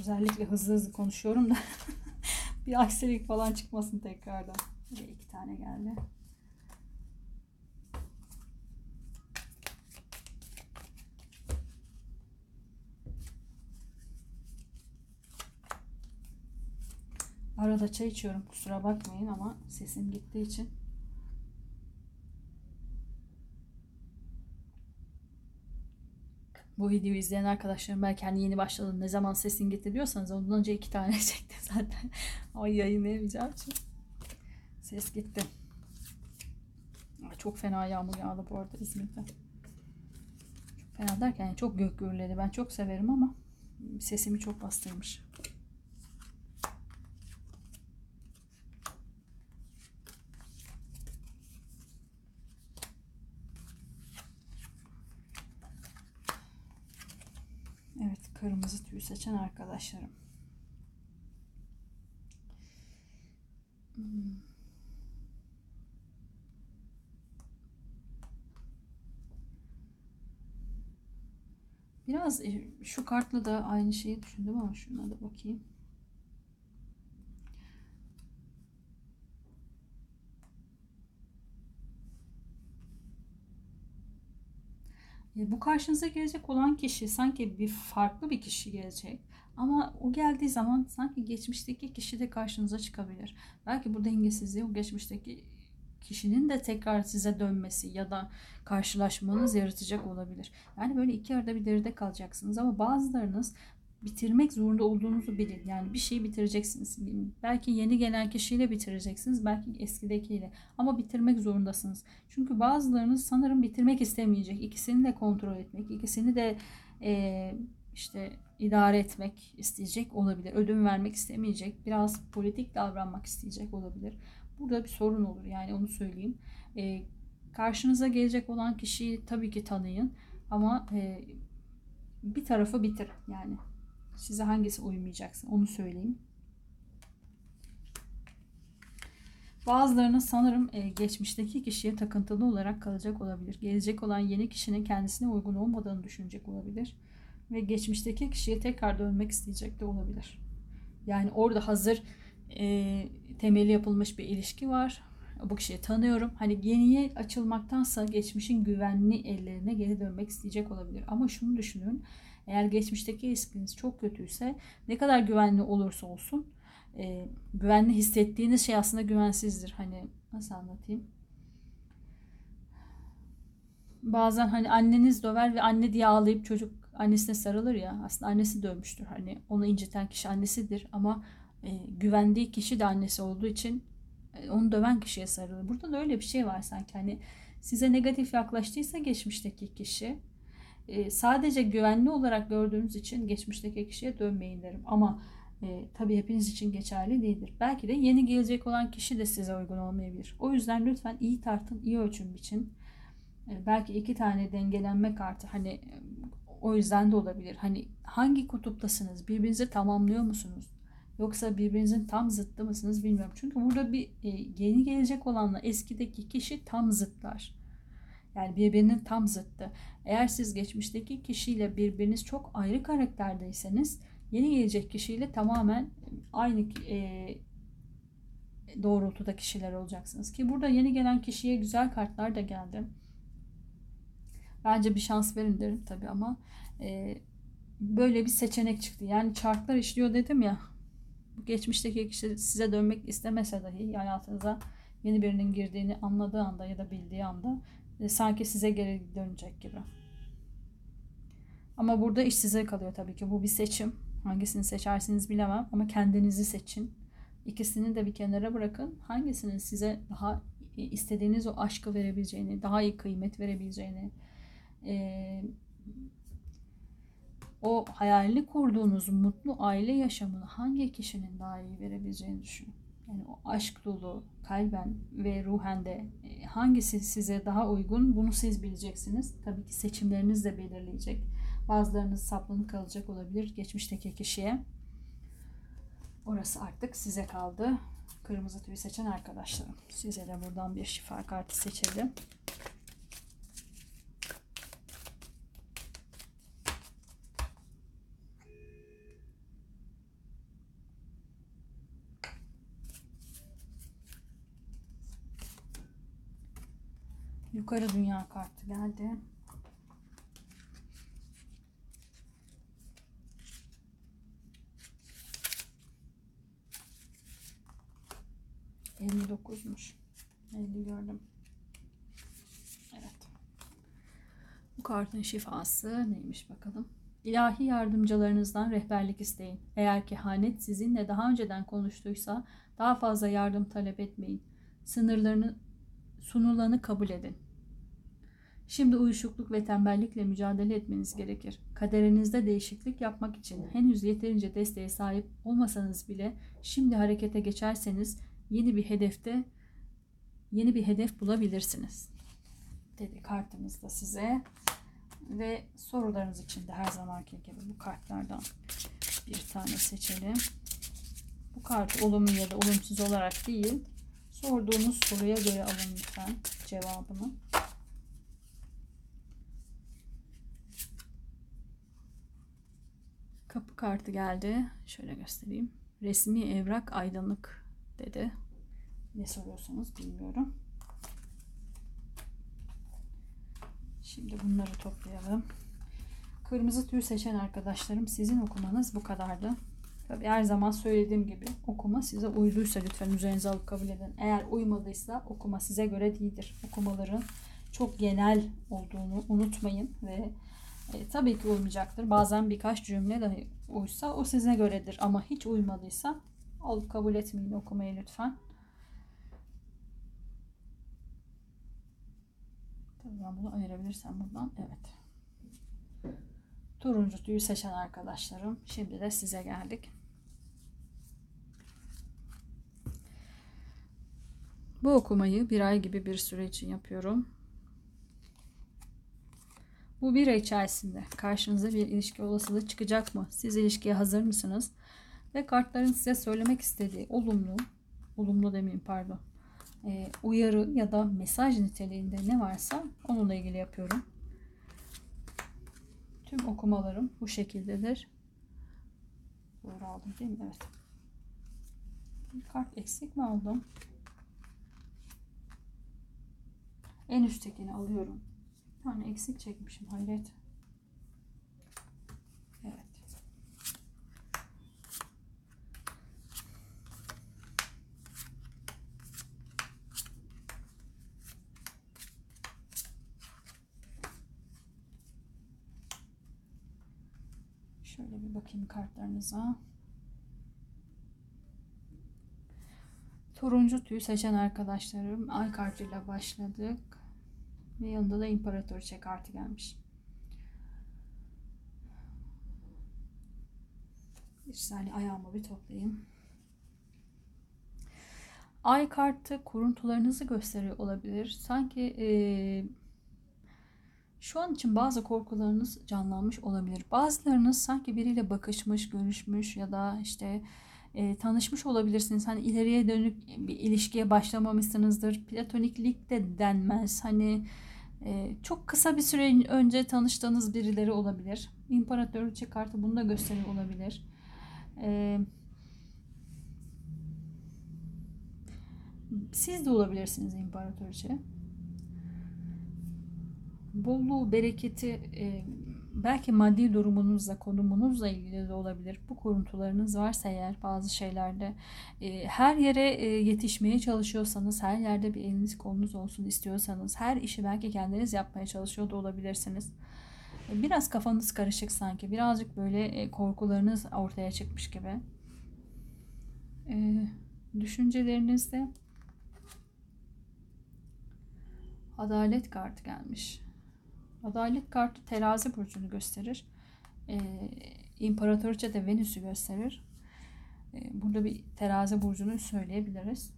Özellikle hızlı hızlı konuşuyorum da bir aksilik falan çıkmasın tekrardan. Buraya iki tane geldi. Arada çay içiyorum kusura bakmayın ama sesim gittiği için. Bu videoyu izleyen arkadaşlarım belki hani yeni başladım ne zaman sesin gitti diyorsanız ondan önce iki tane çekti zaten. Ama yayınlayamayacağım için. Ses gitti. Çok fena yağmur yağdı bu arada İzmir'de. Çok fena derken çok gök gürledi. Ben çok severim ama sesimi çok bastırmış. Kırmızı tüy seçen arkadaşlarım. Hmm. Biraz e, şu kartla da aynı şeyi düşündüm ama şuna da bakayım. Bu karşınıza gelecek olan kişi sanki bir farklı bir kişi gelecek. Ama o geldiği zaman sanki geçmişteki kişi de karşınıza çıkabilir. Belki bu dengesizliği o geçmişteki kişinin de tekrar size dönmesi ya da karşılaşmanız yaratacak olabilir. Yani böyle iki arada bir deride kalacaksınız ama bazılarınız bitirmek zorunda olduğunuzu bilin. Yani bir şeyi bitireceksiniz. Belki yeni gelen kişiyle bitireceksiniz. Belki eskidekiyle. Ama bitirmek zorundasınız. Çünkü bazılarınız sanırım bitirmek istemeyecek. İkisini de kontrol etmek, ikisini de e, işte idare etmek isteyecek olabilir. Ödün vermek istemeyecek. Biraz politik davranmak isteyecek olabilir. Burada bir sorun olur. Yani onu söyleyeyim. E, karşınıza gelecek olan kişiyi tabii ki tanıyın. Ama e, bir tarafı bitir. Yani Size hangisi uymayacaksın onu söyleyeyim. Bazılarının sanırım e, geçmişteki kişiye takıntılı olarak kalacak olabilir. Gelecek olan yeni kişinin kendisine uygun olmadığını düşünecek olabilir. Ve geçmişteki kişiye tekrar dönmek isteyecek de olabilir. Yani orada hazır e, temeli yapılmış bir ilişki var. Bu kişiyi tanıyorum. Hani yeniye açılmaktansa geçmişin güvenli ellerine geri dönmek isteyecek olabilir. Ama şunu düşünün. Eğer geçmişteki ilişkiniz çok kötüyse ne kadar güvenli olursa olsun e, güvenli hissettiğiniz şey aslında güvensizdir. Hani nasıl anlatayım? Bazen hani anneniz döver ve anne diye ağlayıp çocuk annesine sarılır ya aslında annesi dövmüştür. Hani onu inciten kişi annesidir ama e, güvendiği kişi de annesi olduğu için e, onu döven kişiye sarılır. Burada da öyle bir şey var sanki hani size negatif yaklaştıysa geçmişteki kişi e, sadece güvenli olarak gördüğünüz için geçmişteki kişiye dönmeyin derim. Ama e, tabii hepiniz için geçerli değildir. Belki de yeni gelecek olan kişi de size uygun olmayabilir. O yüzden lütfen iyi tartın, iyi ölçün biçin. E, belki iki tane dengelenme kartı hani o yüzden de olabilir. Hani hangi kutuptasınız? Birbirinizi tamamlıyor musunuz? Yoksa birbirinizin tam zıttı mısınız bilmiyorum. Çünkü burada bir e, yeni gelecek olanla eskideki kişi tam zıtlar. Yani birbirinin tam zıttı. Eğer siz geçmişteki kişiyle birbiriniz çok ayrı karakterdeyseniz yeni gelecek kişiyle tamamen aynı e, doğrultuda kişiler olacaksınız. Ki burada yeni gelen kişiye güzel kartlar da geldi. Bence bir şans verin derim tabii ama e, böyle bir seçenek çıktı. Yani çarklar işliyor dedim ya. Geçmişteki kişi size dönmek istemese dahi hayatınıza yeni birinin girdiğini anladığı anda ya da bildiği anda e, sanki size geri dönecek gibi. Ama burada iş size kalıyor tabii ki. Bu bir seçim. Hangisini seçersiniz bilemem ama kendinizi seçin. İkisini de bir kenara bırakın. Hangisinin size daha istediğiniz o aşkı verebileceğini, daha iyi kıymet verebileceğini, e, o hayalini kurduğunuz mutlu aile yaşamını hangi kişinin daha iyi verebileceğini düşünün. Yani o aşk dolu kalben ve ruhen de e, hangisi size daha uygun bunu siz bileceksiniz. Tabii ki seçimleriniz de belirleyecek. Bazılarınız saplanıp kalacak olabilir geçmişteki kişiye. Orası artık size kaldı. Kırmızı tüyü seçen arkadaşlarım. Size de buradan bir şifa kartı seçelim. Yukarı dünya kartı geldi. Elli dokuzmuş. Elli gördüm. Evet. Bu kartın şifası neymiş bakalım. İlahi yardımcılarınızdan rehberlik isteyin. Eğer kehanet sizinle daha önceden konuştuysa daha fazla yardım talep etmeyin. Sınırlarını sunulanı kabul edin. Şimdi uyuşukluk ve tembellikle mücadele etmeniz gerekir. Kaderinizde değişiklik yapmak için henüz yeterince desteğe sahip olmasanız bile şimdi harekete geçerseniz yeni bir hedefte yeni bir hedef bulabilirsiniz. Dedi kartımız da size. Ve sorularınız için de her zamanki gibi bu kartlardan bir tane seçelim. Bu kart olumlu ya da olumsuz olarak değil, sorduğunuz soruya göre alın lütfen cevabını. Kapı kartı geldi. Şöyle göstereyim. Resmi evrak aydınlık dedi. Ne soruyorsanız bilmiyorum. Şimdi bunları toplayalım. Kırmızı tüy seçen arkadaşlarım sizin okumanız bu kadardı. Tabii her zaman söylediğim gibi okuma size uyduysa lütfen üzerinize alıp kabul edin. Eğer uymadıysa okuma size göre değildir. Okumaların çok genel olduğunu unutmayın ve e, tabii ki uymayacaktır. Bazen birkaç cümle dahi uysa o size göredir. Ama hiç uymadıysa alıp kabul etmeyin okumayı lütfen. Tabii ben bunu ayırabilirsem buradan. Evet. Turuncu tüyü seçen arkadaşlarım. Şimdi de size geldik. Bu okumayı bir ay gibi bir süre için yapıyorum. Bu bir ay içerisinde karşınıza bir ilişki olasılığı çıkacak mı? Siz ilişkiye hazır mısınız? Ve kartların size söylemek istediği olumlu, olumlu demeyeyim pardon, e, uyarı ya da mesaj niteliğinde ne varsa onunla ilgili yapıyorum. Tüm okumalarım bu şekildedir. Doğru aldım değil mi? Evet. Bir kart eksik mi aldım? En üsttekini alıyorum tane eksik çekmişim hayret. Evet. Şöyle bir bakayım kartlarınıza. Turuncu tüy seçen arkadaşlarım ay kartıyla başladık. Ve yanında da imparatoriçe kartı gelmiş. Bir saniye ayağımı bir toplayayım. Ay kartı kuruntularınızı gösteriyor olabilir. Sanki e, şu an için bazı korkularınız canlanmış olabilir. Bazılarınız sanki biriyle bakışmış, görüşmüş ya da işte e, tanışmış olabilirsiniz. Hani ileriye dönük bir ilişkiye başlamamışsınızdır. Platoniklik de denmez. Hani e, çok kısa bir süre önce tanıştığınız birileri olabilir. İmparatorluk kartı bunu da gösteriyor olabilir. E, siz de olabilirsiniz imparatoriçe. Bolluğu, bereketi, e, belki maddi durumunuzla, konumunuzla ilgili de olabilir. Bu kuruntularınız varsa eğer bazı şeylerde e, her yere e, yetişmeye çalışıyorsanız, her yerde bir eliniz kolunuz olsun istiyorsanız, her işi belki kendiniz yapmaya çalışıyor da olabilirsiniz. E, biraz kafanız karışık sanki. Birazcık böyle e, korkularınız ortaya çıkmış gibi. E, düşüncelerinizde Adalet kartı gelmiş. Adalet kartı terazi burcunu gösterir. Ee, İmparatoriçe de Venüs'ü gösterir. Ee, burada bir terazi burcunu söyleyebiliriz.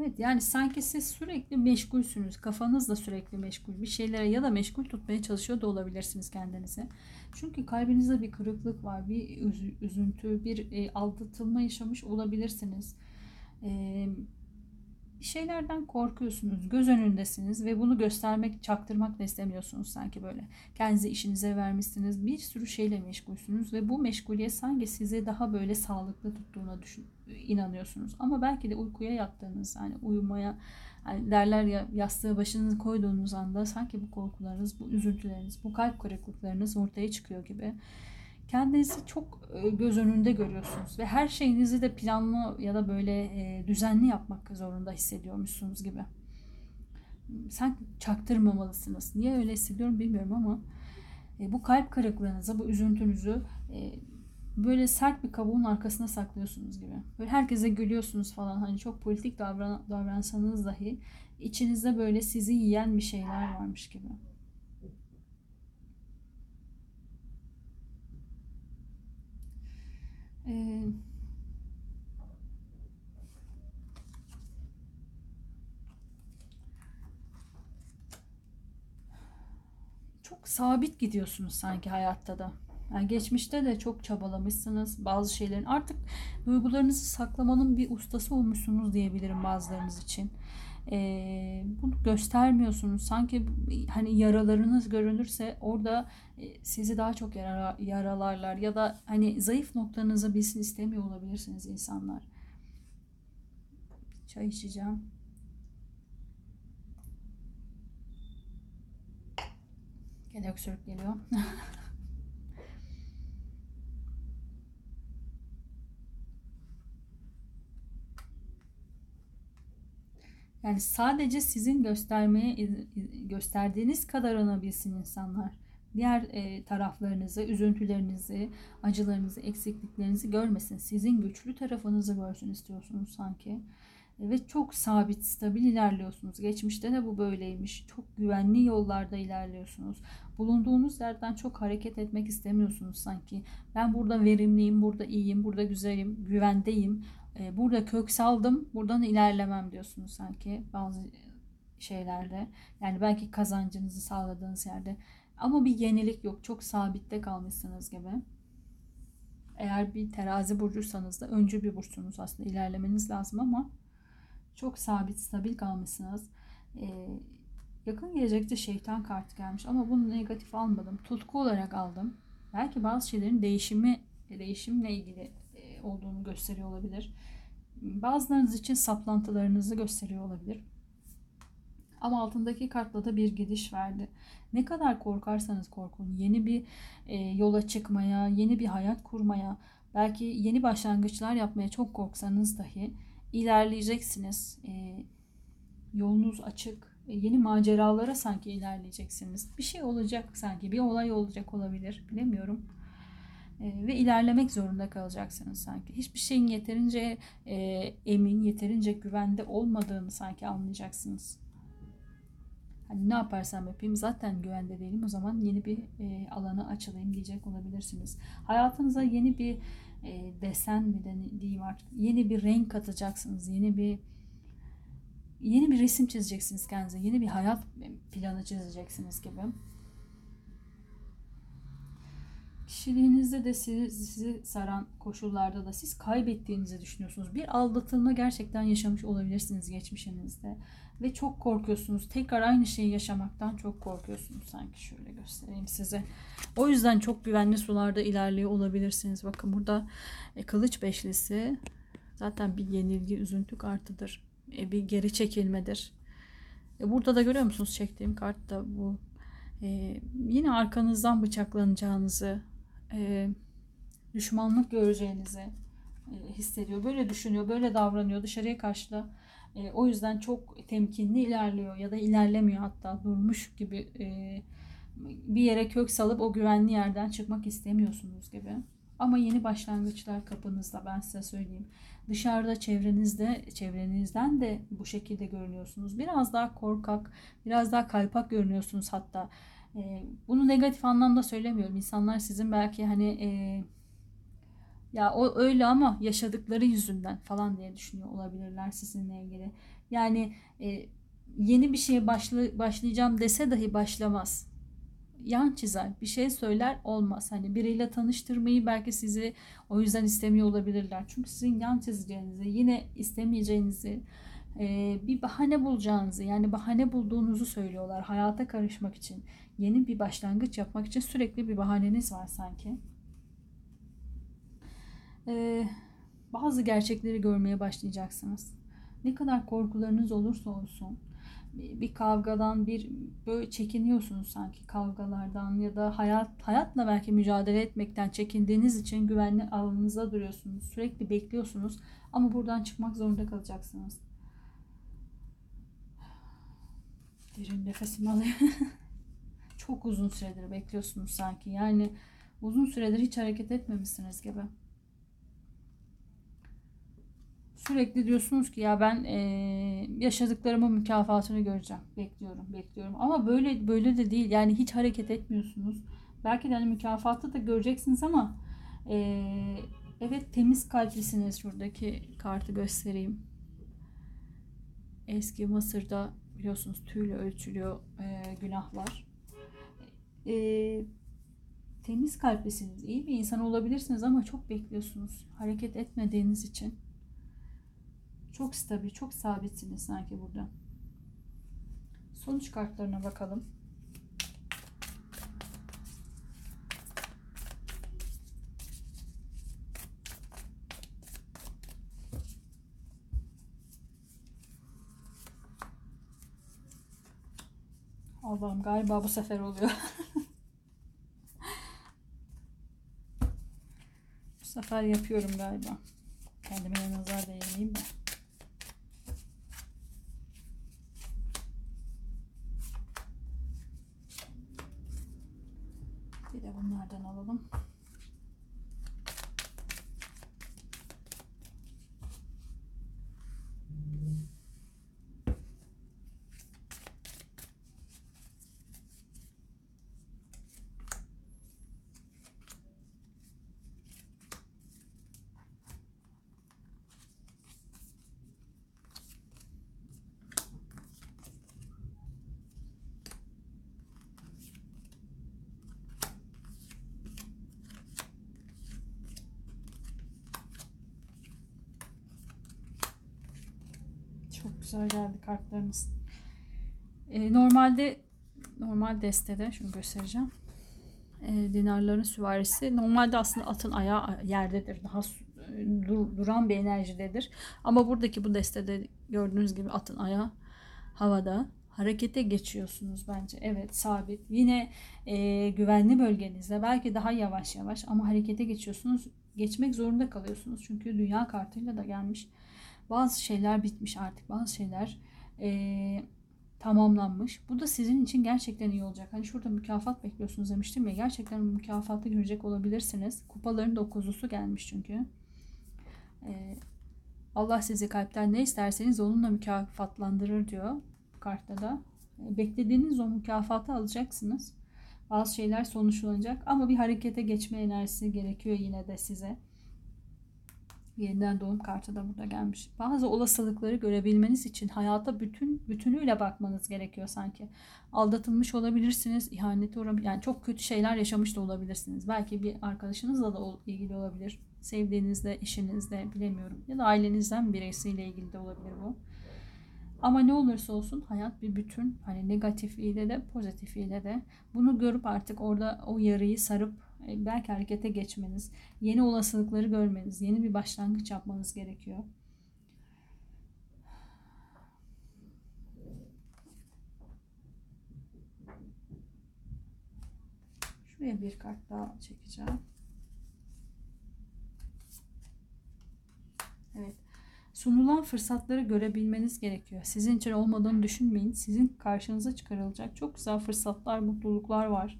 Evet yani sanki siz sürekli meşgulsünüz. Kafanız da sürekli meşgul. Bir şeylere ya da meşgul tutmaya çalışıyor da olabilirsiniz kendinizi. Çünkü kalbinizde bir kırıklık var. Bir üzüntü, bir e, aldatılma yaşamış olabilirsiniz. Eee bir şeylerden korkuyorsunuz, göz önündesiniz ve bunu göstermek, çaktırmak da istemiyorsunuz sanki böyle. Kendinizi işinize vermişsiniz, bir sürü şeyle meşgulsünüz ve bu meşguliyet sanki sizi daha böyle sağlıklı tuttuğuna düşün, inanıyorsunuz. Ama belki de uykuya yattığınız, yani uyumaya, yani derler ya yastığı başınızı koyduğunuz anda sanki bu korkularınız, bu üzüntüleriniz, bu kalp kırıklıklarınız ortaya çıkıyor gibi kendinizi çok e, göz önünde görüyorsunuz ve her şeyinizi de planlı ya da böyle e, düzenli yapmak zorunda hissediyormuşsunuz gibi. Sanki çaktırmamalısınız. Niye öyle hissediyorum bilmiyorum ama e, bu kalp kırıklığınızı, bu üzüntünüzü böyle sert bir kabuğun arkasına saklıyorsunuz gibi. Böyle herkese gülüyorsunuz falan. Hani çok politik davran davransanız dahi içinizde böyle sizi yiyen bir şeyler varmış gibi. Ee, çok sabit gidiyorsunuz sanki hayatta da. Yani geçmişte de çok çabalamışsınız bazı şeylerin. Artık duygularınızı saklamanın bir ustası olmuşsunuz diyebilirim bazılarınız için e, bunu göstermiyorsunuz. Sanki hani yaralarınız görünürse orada e, sizi daha çok yara, yaralarlar ya da hani zayıf noktanızı bilsin istemiyor olabilirsiniz insanlar. Çay içeceğim. Gene öksürük geliyor. Yani sadece sizin göstermeye gösterdiğiniz kadarını bilsin insanlar. Diğer e, taraflarınızı, üzüntülerinizi, acılarınızı, eksikliklerinizi görmesin. Sizin güçlü tarafınızı görsün istiyorsunuz sanki. E, ve çok sabit, stabil ilerliyorsunuz. Geçmişte de bu böyleymiş. Çok güvenli yollarda ilerliyorsunuz. Bulunduğunuz yerden çok hareket etmek istemiyorsunuz sanki. Ben burada verimliyim, burada iyiyim, burada güzelim, güvendeyim. E, burada kök saldım buradan ilerlemem diyorsunuz sanki bazı şeylerde. Yani belki kazancınızı sağladığınız yerde. Ama bir yenilik yok. Çok sabitte kalmışsınız gibi. Eğer bir terazi burcuysanız da öncü bir burçsunuz aslında ilerlemeniz lazım ama çok sabit, stabil kalmışsınız. Ee, yakın gelecekte şeytan kartı gelmiş ama bunu negatif almadım. Tutku olarak aldım. Belki bazı şeylerin değişimi değişimle ilgili olduğunu gösteriyor olabilir. Bazılarınız için saplantılarınızı gösteriyor olabilir. Ama altındaki kartla da bir gidiş verdi. Ne kadar korkarsanız korkun, yeni bir e, yola çıkmaya, yeni bir hayat kurmaya, belki yeni başlangıçlar yapmaya çok korksanız dahi ilerleyeceksiniz. E, yolunuz açık, e, yeni maceralara sanki ilerleyeceksiniz. Bir şey olacak sanki, bir olay olacak olabilir, bilemiyorum. Ee, ve ilerlemek zorunda kalacaksınız sanki. Hiçbir şeyin yeterince e, emin, yeterince güvende olmadığını sanki anlayacaksınız. Hani ne yaparsam yapayım zaten güvende değilim o zaman yeni bir e, alana açılayım diyecek olabilirsiniz. Hayatınıza yeni bir e, desen mi diyeyim artık yeni bir renk katacaksınız. Yeni bir yeni bir resim çizeceksiniz kendinize. Yeni bir hayat planı çizeceksiniz gibi. Kişiliğinizde de sizi, sizi saran koşullarda da siz kaybettiğinizi düşünüyorsunuz. Bir aldatılma gerçekten yaşamış olabilirsiniz geçmişinizde. Ve çok korkuyorsunuz. Tekrar aynı şeyi yaşamaktan çok korkuyorsunuz sanki. Şöyle göstereyim size. O yüzden çok güvenli sularda ilerliyor olabilirsiniz. Bakın burada e, kılıç beşlisi zaten bir yenilgi, üzüntü kartıdır. E, bir geri çekilmedir. E, burada da görüyor musunuz çektiğim kartta bu. E, yine arkanızdan bıçaklanacağınızı, e, düşmanlık göreceğinizi e, hissediyor. Böyle düşünüyor, böyle davranıyor dışarıya karşı da. E, o yüzden çok temkinli ilerliyor ya da ilerlemiyor hatta durmuş gibi e, bir yere kök salıp o güvenli yerden çıkmak istemiyorsunuz gibi. Ama yeni başlangıçlar kapınızda ben size söyleyeyim. Dışarıda çevrenizde, çevrenizden de bu şekilde görünüyorsunuz. Biraz daha korkak, biraz daha kalpak görünüyorsunuz hatta. E, bunu negatif anlamda söylemiyorum. İnsanlar sizin belki hani e, ya o öyle ama yaşadıkları yüzünden falan diye düşünüyor olabilirler sizinle ilgili. Yani e, yeni bir şeye başla, başlayacağım dese dahi başlamaz. Yan çizer, bir şey söyler olmaz. Hani biriyle tanıştırmayı belki sizi o yüzden istemiyor olabilirler. Çünkü sizin yan çizeceğinizi, yine istemeyeceğinizi, bir bahane bulacağınızı yani bahane bulduğunuzu söylüyorlar hayata karışmak için. Yeni bir başlangıç yapmak için sürekli bir bahaneniz var sanki. Ee, bazı gerçekleri görmeye başlayacaksınız. Ne kadar korkularınız olursa olsun bir kavgadan bir böyle çekiniyorsunuz sanki kavgalardan ya da hayat hayatla belki mücadele etmekten çekindiğiniz için güvenli alanınızda duruyorsunuz. Sürekli bekliyorsunuz ama buradan çıkmak zorunda kalacaksınız. Derin nefesimi alayım. Çok uzun süredir bekliyorsunuz sanki. Yani uzun süredir hiç hareket etmemişsiniz gibi sürekli diyorsunuz ki ya ben e, yaşadıklarımın mükafatını göreceğim. Bekliyorum, bekliyorum. Ama böyle böyle de değil. Yani hiç hareket etmiyorsunuz. Belki de hani mükafatı da göreceksiniz ama e, evet temiz kalplisiniz. Şuradaki kartı göstereyim. Eski Mısır'da biliyorsunuz tüyle ölçülüyor e, günahlar. E, temiz kalplisiniz. iyi bir insan olabilirsiniz ama çok bekliyorsunuz. Hareket etmediğiniz için. Çok stabil, çok sabitsiniz sanki burada. Sonuç kartlarına bakalım. Allah'ım galiba bu sefer oluyor. bu sefer yapıyorum galiba. Kendime nazar değirmeyeyim de. bunlardan alalım. Çok güzel geldi kartlarımız. Ee, normalde normal destede şunu göstereceğim. Ee, dinarların süvarisi normalde aslında atın ayağı yerdedir. Daha dur, duran bir enerjidedir. Ama buradaki bu destede gördüğünüz gibi atın ayağı havada harekete geçiyorsunuz bence. Evet sabit. Yine e, güvenli bölgenizde belki daha yavaş yavaş ama harekete geçiyorsunuz. Geçmek zorunda kalıyorsunuz. Çünkü dünya kartıyla da gelmiş. Bazı şeyler bitmiş artık. Bazı şeyler e, tamamlanmış. Bu da sizin için gerçekten iyi olacak. Hani şurada mükafat bekliyorsunuz demiştim ya. Gerçekten mükafatı görecek olabilirsiniz. Kupaların dokuzusu gelmiş çünkü. E, Allah sizi kalpten ne isterseniz onunla mükafatlandırır diyor kartta da. E, beklediğiniz o mükafatı alacaksınız. Bazı şeyler sonuçlanacak ama bir harekete geçme enerjisi gerekiyor yine de size. Yeniden doğum kartı da burada gelmiş. Bazı olasılıkları görebilmeniz için hayata bütün bütünüyle bakmanız gerekiyor sanki. Aldatılmış olabilirsiniz, ihanete uğramış, yani çok kötü şeyler yaşamış da olabilirsiniz. Belki bir arkadaşınızla da ilgili olabilir. Sevdiğinizle, eşinizle bilemiyorum. Ya da ailenizden birisiyle ilgili de olabilir bu. Ama ne olursa olsun hayat bir bütün. Hani negatif ile de pozitif ile de. Bunu görüp artık orada o yarıyı sarıp belki harekete geçmeniz, yeni olasılıkları görmeniz, yeni bir başlangıç yapmanız gerekiyor. Şuraya bir kart daha çekeceğim. Evet. Sunulan fırsatları görebilmeniz gerekiyor. Sizin için olmadığını düşünmeyin. Sizin karşınıza çıkarılacak çok güzel fırsatlar, mutluluklar var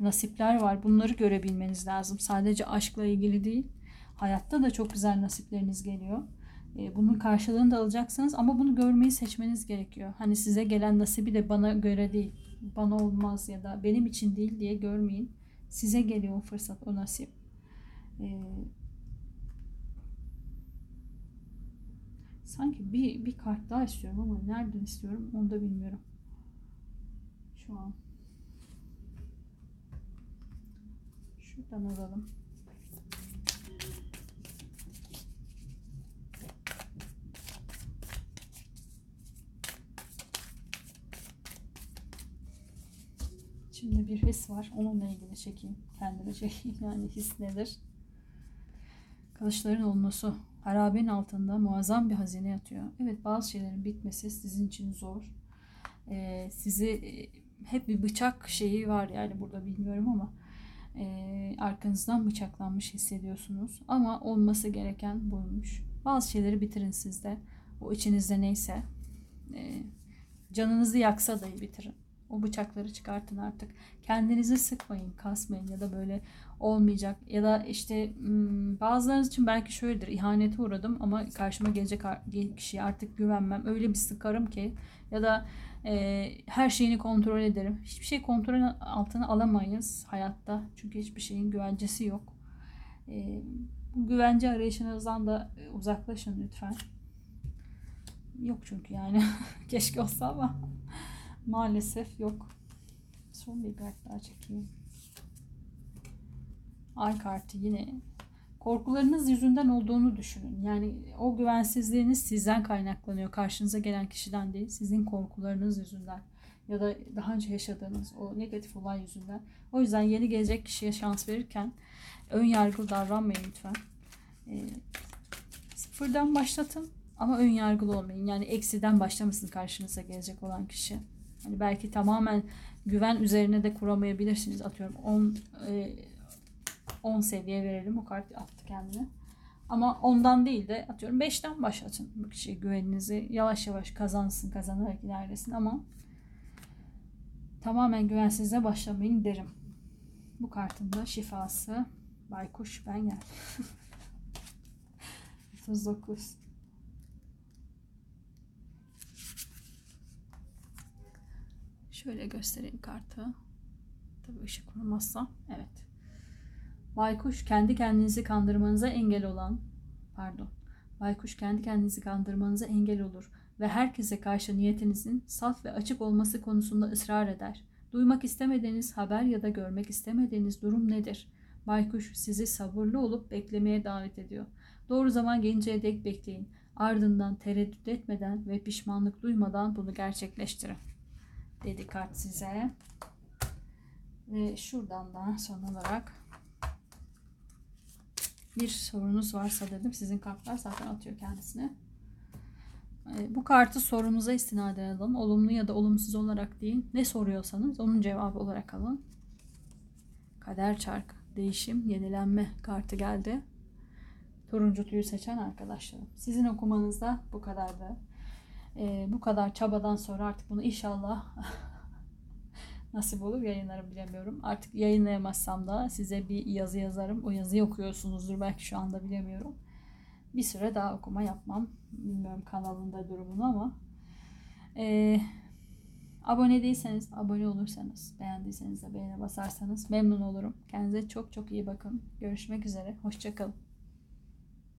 nasipler var. Bunları görebilmeniz lazım. Sadece aşkla ilgili değil. Hayatta da çok güzel nasipleriniz geliyor. E, bunun karşılığını da alacaksınız ama bunu görmeyi seçmeniz gerekiyor. Hani size gelen nasibi de bana göre değil, bana olmaz ya da benim için değil diye görmeyin. Size geliyor o fırsat, o nasip. E, sanki bir, bir kart daha istiyorum ama nereden istiyorum onu da bilmiyorum. Şu an. Şuradan alalım. Şimdi bir his var. Onunla ilgili çekeyim. Kendime çekeyim. Yani his nedir? Kılıçların olması. Harabenin altında muazzam bir hazine yatıyor. Evet bazı şeylerin bitmesi sizin için zor. Ee, sizi e, hep bir bıçak şeyi var yani burada bilmiyorum ama e, arkanızdan bıçaklanmış hissediyorsunuz. Ama olması gereken buymuş. Bazı şeyleri bitirin sizde. O içinizde neyse. E, canınızı yaksa dahi bitirin. O bıçakları çıkartın artık. Kendinizi sıkmayın, kasmayın ya da böyle olmayacak. Ya da işte bazılarınız için belki şöyledir. İhanete uğradım ama karşıma gelecek kişiye artık güvenmem. Öyle bir sıkarım ki ya da e, her şeyini kontrol ederim. Hiçbir şey kontrol altına alamayız hayatta. Çünkü hiçbir şeyin güvencesi yok. E, güvence arayışınızdan da uzaklaşın lütfen. Yok çünkü yani. Keşke olsa ama maalesef yok. Son bir kart daha çekeyim. Ay kartı yine korkularınız yüzünden olduğunu düşünün. Yani o güvensizliğiniz sizden kaynaklanıyor. Karşınıza gelen kişiden değil, sizin korkularınız yüzünden ya da daha önce yaşadığınız o negatif olay yüzünden. O yüzden yeni gelecek kişiye şans verirken ön yargılı davranmayın lütfen. E, sıfırdan başlatın ama ön yargılı olmayın. Yani eksiden başlamasın karşınıza gelecek olan kişi. Hani belki tamamen güven üzerine de kuramayabilirsiniz. Atıyorum 10 e, 10 seviye verelim. O kart attı kendine. Ama ondan değil de atıyorum 5'ten başlatın bu kişiye güveninizi. Yavaş yavaş kazansın, kazanarak ilerlesin ama tamamen güvensizle başlamayın derim. Bu kartın da şifası Baykuş ben gel. 39 Şöyle göstereyim kartı. Tabii ışık vurmazsa. Evet. Baykuş kendi kendinizi kandırmanıza engel olan, pardon, baykuş kendi kendinizi kandırmanıza engel olur ve herkese karşı niyetinizin saf ve açık olması konusunda ısrar eder. Duymak istemediğiniz haber ya da görmek istemediğiniz durum nedir? Baykuş sizi sabırlı olup beklemeye davet ediyor. Doğru zaman gelinceye dek bekleyin. Ardından tereddüt etmeden ve pişmanlık duymadan bunu gerçekleştirin. Dedi kart size. Ve şuradan da son olarak bir sorunuz varsa dedim. Sizin kartlar zaten atıyor kendisine. Ee, bu kartı sorunuza istinaden alın. Olumlu ya da olumsuz olarak değil. Ne soruyorsanız onun cevabı olarak alın. Kader çark, değişim, yenilenme kartı geldi. Turuncu tüyü seçen arkadaşlarım. Sizin okumanızda bu kadardı. Ee, bu kadar çabadan sonra artık bunu inşallah nasip olur yayınlarım bilemiyorum. Artık yayınlayamazsam da size bir yazı yazarım. O yazıyı okuyorsunuzdur belki şu anda bilemiyorum. Bir süre daha okuma yapmam. Bilmiyorum kanalında durumunu ama. Ee, abone değilseniz, abone olursanız, beğendiyseniz de beğene basarsanız memnun olurum. Kendinize çok çok iyi bakın. Görüşmek üzere. Hoşçakalın.